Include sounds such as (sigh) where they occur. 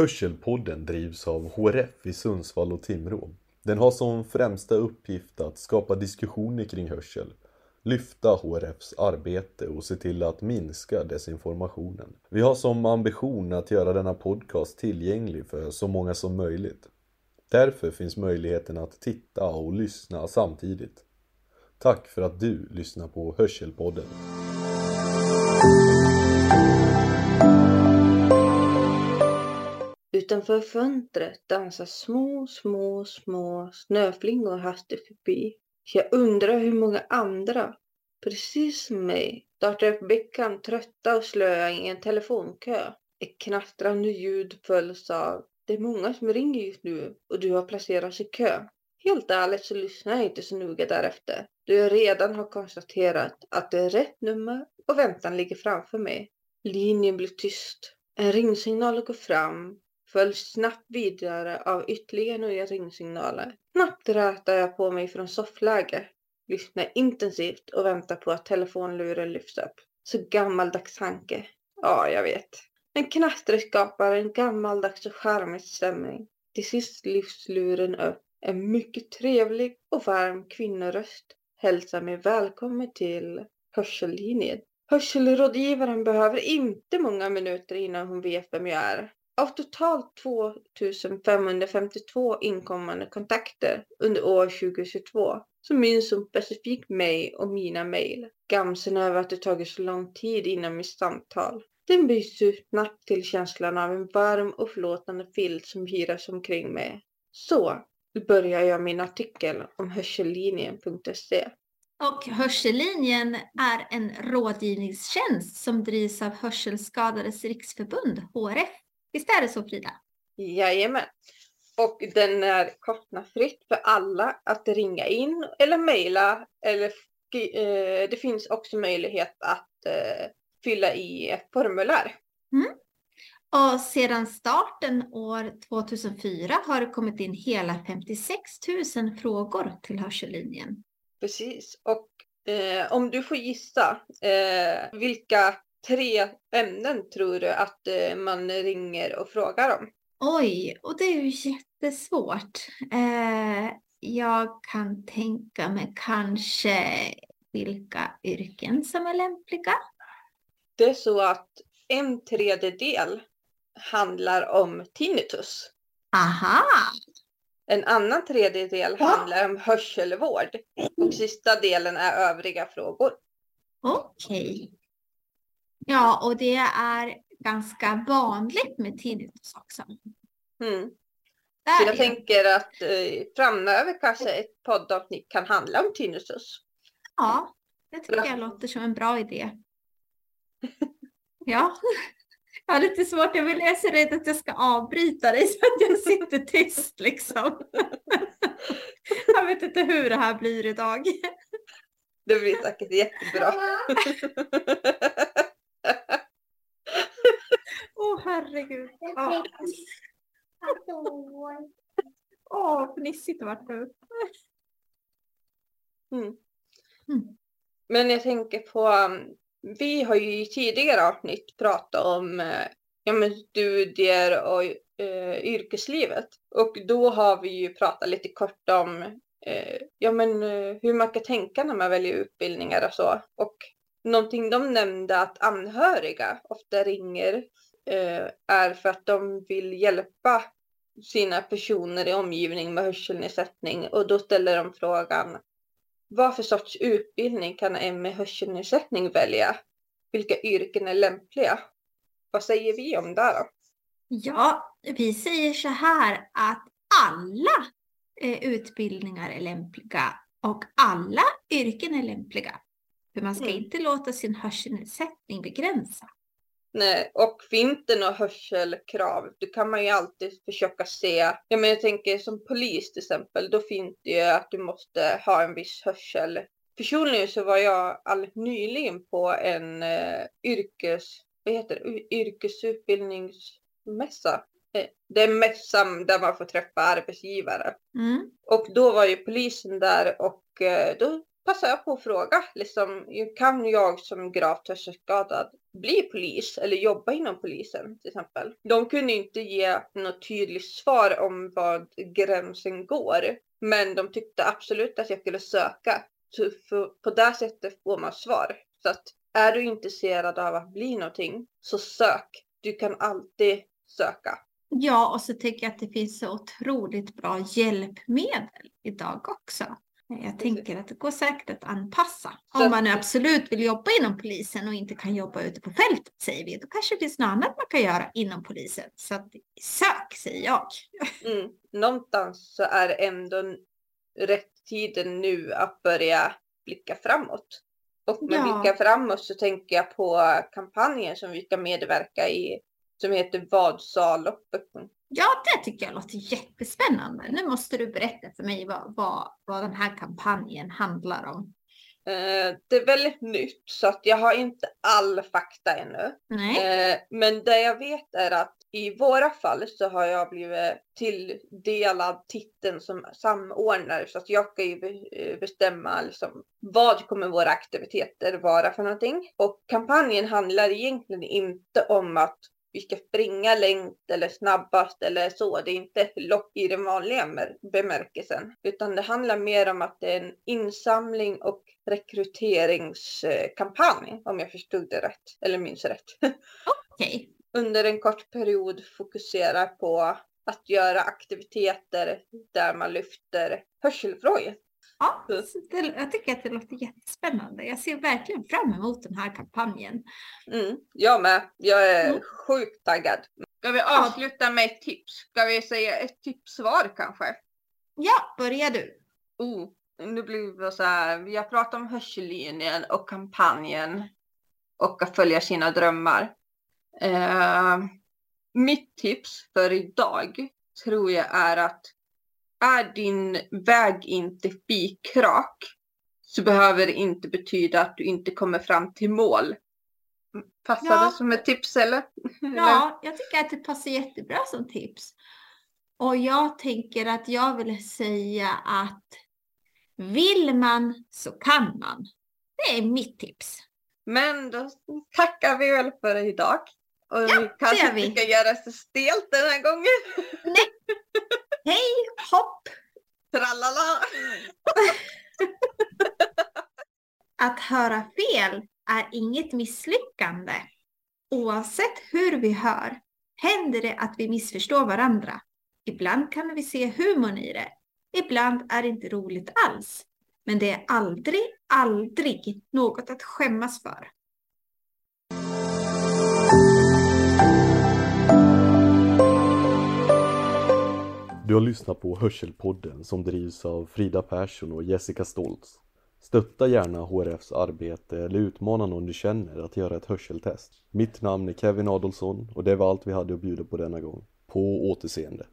Hörselpodden drivs av HRF i Sundsvall och Timrå. Den har som främsta uppgift att skapa diskussioner kring hörsel, lyfta HRFs arbete och se till att minska desinformationen. Vi har som ambition att göra denna podcast tillgänglig för så många som möjligt. Därför finns möjligheten att titta och lyssna samtidigt. Tack för att du lyssnar på Hörselpodden. Utanför fönstret dansar små, små, små snöflingor hastigt förbi. Jag undrar hur många andra, precis som mig, startar upp veckan trötta och slöa i en telefonkö. Ett knastrande ljud följs av det är många som ringer just nu och du har placerats i kö. Helt ärligt så lyssnar jag inte så noga därefter, då jag redan har konstaterat att det är rätt nummer och väntan ligger framför mig. Linjen blir tyst. En ringsignal går fram följs snabbt vidare av ytterligare några ringsignaler. Snabbt rätar jag på mig från soffläge, lyssnar intensivt och väntar på att telefonluren lyfts upp. Så gammaldags tanke. Ja, jag vet. Men knastret skapar en gammaldags och charmig stämning. Till sist lyfts luren upp. En mycket trevlig och varm kvinnoröst hälsar mig välkommen till hörsellinjen. Hörselrådgivaren behöver inte många minuter innan hon vet vem jag är. Av totalt 2552 inkommande kontakter under år 2022 så minns hon specifikt mig och mina mejl. Gamsen över att det tagit så lång tid innan mitt samtal. Den byts ut snabbt till känslan av en varm och förlåtande filt som hyras omkring mig. Så börjar jag min artikel om hörsellinjen.se. Och Hörsellinjen är en rådgivningstjänst som drivs av Hörselskadades riksförbund, HRF. Visst är det så Frida? Jajamän. Och den är kostnadsfritt för alla att ringa in eller mejla. Eller, eh, det finns också möjlighet att eh, fylla i ett formulär. Mm. Och sedan starten år 2004 har det kommit in hela 56 000 frågor till Hörsellinjen. Precis. Och eh, om du får gissa, eh, vilka tre ämnen tror du att eh, man ringer och frågar om? Oj, och det är ju jättesvårt. Eh, jag kan tänka mig kanske vilka yrken som är lämpliga. Det är så att en tredjedel handlar om tinnitus. Aha! En annan tredjedel ja. handlar om hörselvård. Och sista delen är övriga frågor. Okej. Okay. Ja, och det är ganska vanligt med tinnitus också. Mm. Så jag tänker att eh, framöver kanske ett poddavsnitt kan handla om tinnitus. Ja, det tycker jag låter som en bra idé. (laughs) Ja, jag har lite svårt. Jag, vill, jag är så rädd att jag ska avbryta dig så att jag sitter tyst liksom. (laughs) Jag vet inte hur det här blir idag. Det blir säkert jättebra. (laughs) Åh oh, herregud. Åh, oh. fnissigt det vart nu. Mm. Mm. Men jag tänker på, um, vi har ju i tidigare avsnitt pratat om uh, ja, men studier och uh, yrkeslivet. Och då har vi ju pratat lite kort om uh, ja, men, uh, hur man kan tänka när man väljer utbildningar och så. Och någonting de nämnde att anhöriga ofta ringer eh, är för att de vill hjälpa sina personer i omgivning med hörselnedsättning och då ställer de frågan vad för sorts utbildning kan en med hörselnedsättning välja? Vilka yrken är lämpliga? Vad säger vi om det då? Ja, vi säger så här att alla eh, utbildningar är lämpliga och alla yrken är lämpliga. För man ska mm. inte låta sin hörselnedsättning begränsa. Nej, och finns det några hörselkrav, då kan man ju alltid försöka se. Ja, men jag tänker som polis till exempel, då finns det ju att du måste ha en viss hörsel. Personligen så var jag alldeles nyligen på en uh, yrkes, vad heter det, yrkesutbildningsmässa. Eh, det är mässan där man får träffa arbetsgivare. Mm. Och då var ju polisen där och uh, då passar jag på att fråga, liksom, kan jag som gravt hörselskadad bli polis eller jobba inom polisen till exempel. De kunde inte ge något tydligt svar om vad gränsen går. Men de tyckte absolut att jag skulle söka. Så för, på det sättet får man svar. Så att är du intresserad av att bli någonting så sök. Du kan alltid söka. Ja, och så tycker jag att det finns så otroligt bra hjälpmedel idag också. Jag tänker att det går säkert att anpassa. Så- Om man absolut vill jobba inom polisen och inte kan jobba ute på fältet säger vi, då kanske det finns något annat man kan göra inom polisen. Så att, sök säger jag. Mm. Någonstans så är det ändå rätt tiden nu att börja blicka framåt. Och med Ja. blicka framåt så tänker jag på kampanjen som vi ska medverka i som heter Vad sa loppet? Ja, det tycker jag låter jättespännande. Nu måste du berätta för mig vad, vad, vad den här kampanjen handlar om. Eh, det är väldigt nytt så att jag har inte all fakta ännu. Nej, Eh, men det jag vet är att i våra fall så har jag blivit tilldelad titeln som samordnare så att jag ska ju eh, bestämma liksom, vad kommer våra aktiviteter vara för någonting. Och kampanjen handlar egentligen inte om att vi ska springa längst eller snabbast eller så. Det är inte ett lopp i den vanliga bemärkelsen. Utan det handlar mer om att det är en insamling och rekryteringskampanj. Om jag förstod det rätt. Eller minns rätt. (laughs) okej. under en kort period fokuserar på att göra aktiviteter där man lyfter hörselfrågor. Ja, jag tycker att det låter jättespännande. Jag ser verkligen fram emot den här kampanjen. Mm, jag med. Jag är Mm. sjukt taggad. Ska vi avsluta med ett tips? Ska vi säga ett tips var kanske? Ja, börja du. Oh, nu blir det så här. Vi har pratat om hörsellinjen och kampanjen och att följa sina drömmar. Eh, mitt tips för idag tror jag är att är din väg inte spikrak så behöver det inte betyda att du inte kommer fram till mål. Passar Ja. det som ett tips eller? Ja, jag tycker att det passar jättebra som tips. Och jag tänker att jag vill säga att vill man så kan man. Det är mitt tips. Men då tackar vi väl för idag. Och Ja, vi kanske inte ska göra så stelt den här gången. Hej, hopp! Tralala! (laughs) Att höra fel är inget misslyckande. Oavsett hur vi hör händer det att vi missförstår varandra. Ibland kan vi se humorn i det. Ibland är det inte roligt alls. Men det är aldrig, aldrig något att skämmas för. Du har lyssnat på Hörselpodden som drivs av Frida Persson och Jessica Stoltz. Stötta gärna HRFs arbete eller utmana någon du känner att göra ett hörseltest. Mitt namn är Kevin Adolfsson och det var allt vi hade att bjuda på denna gång. På återseende.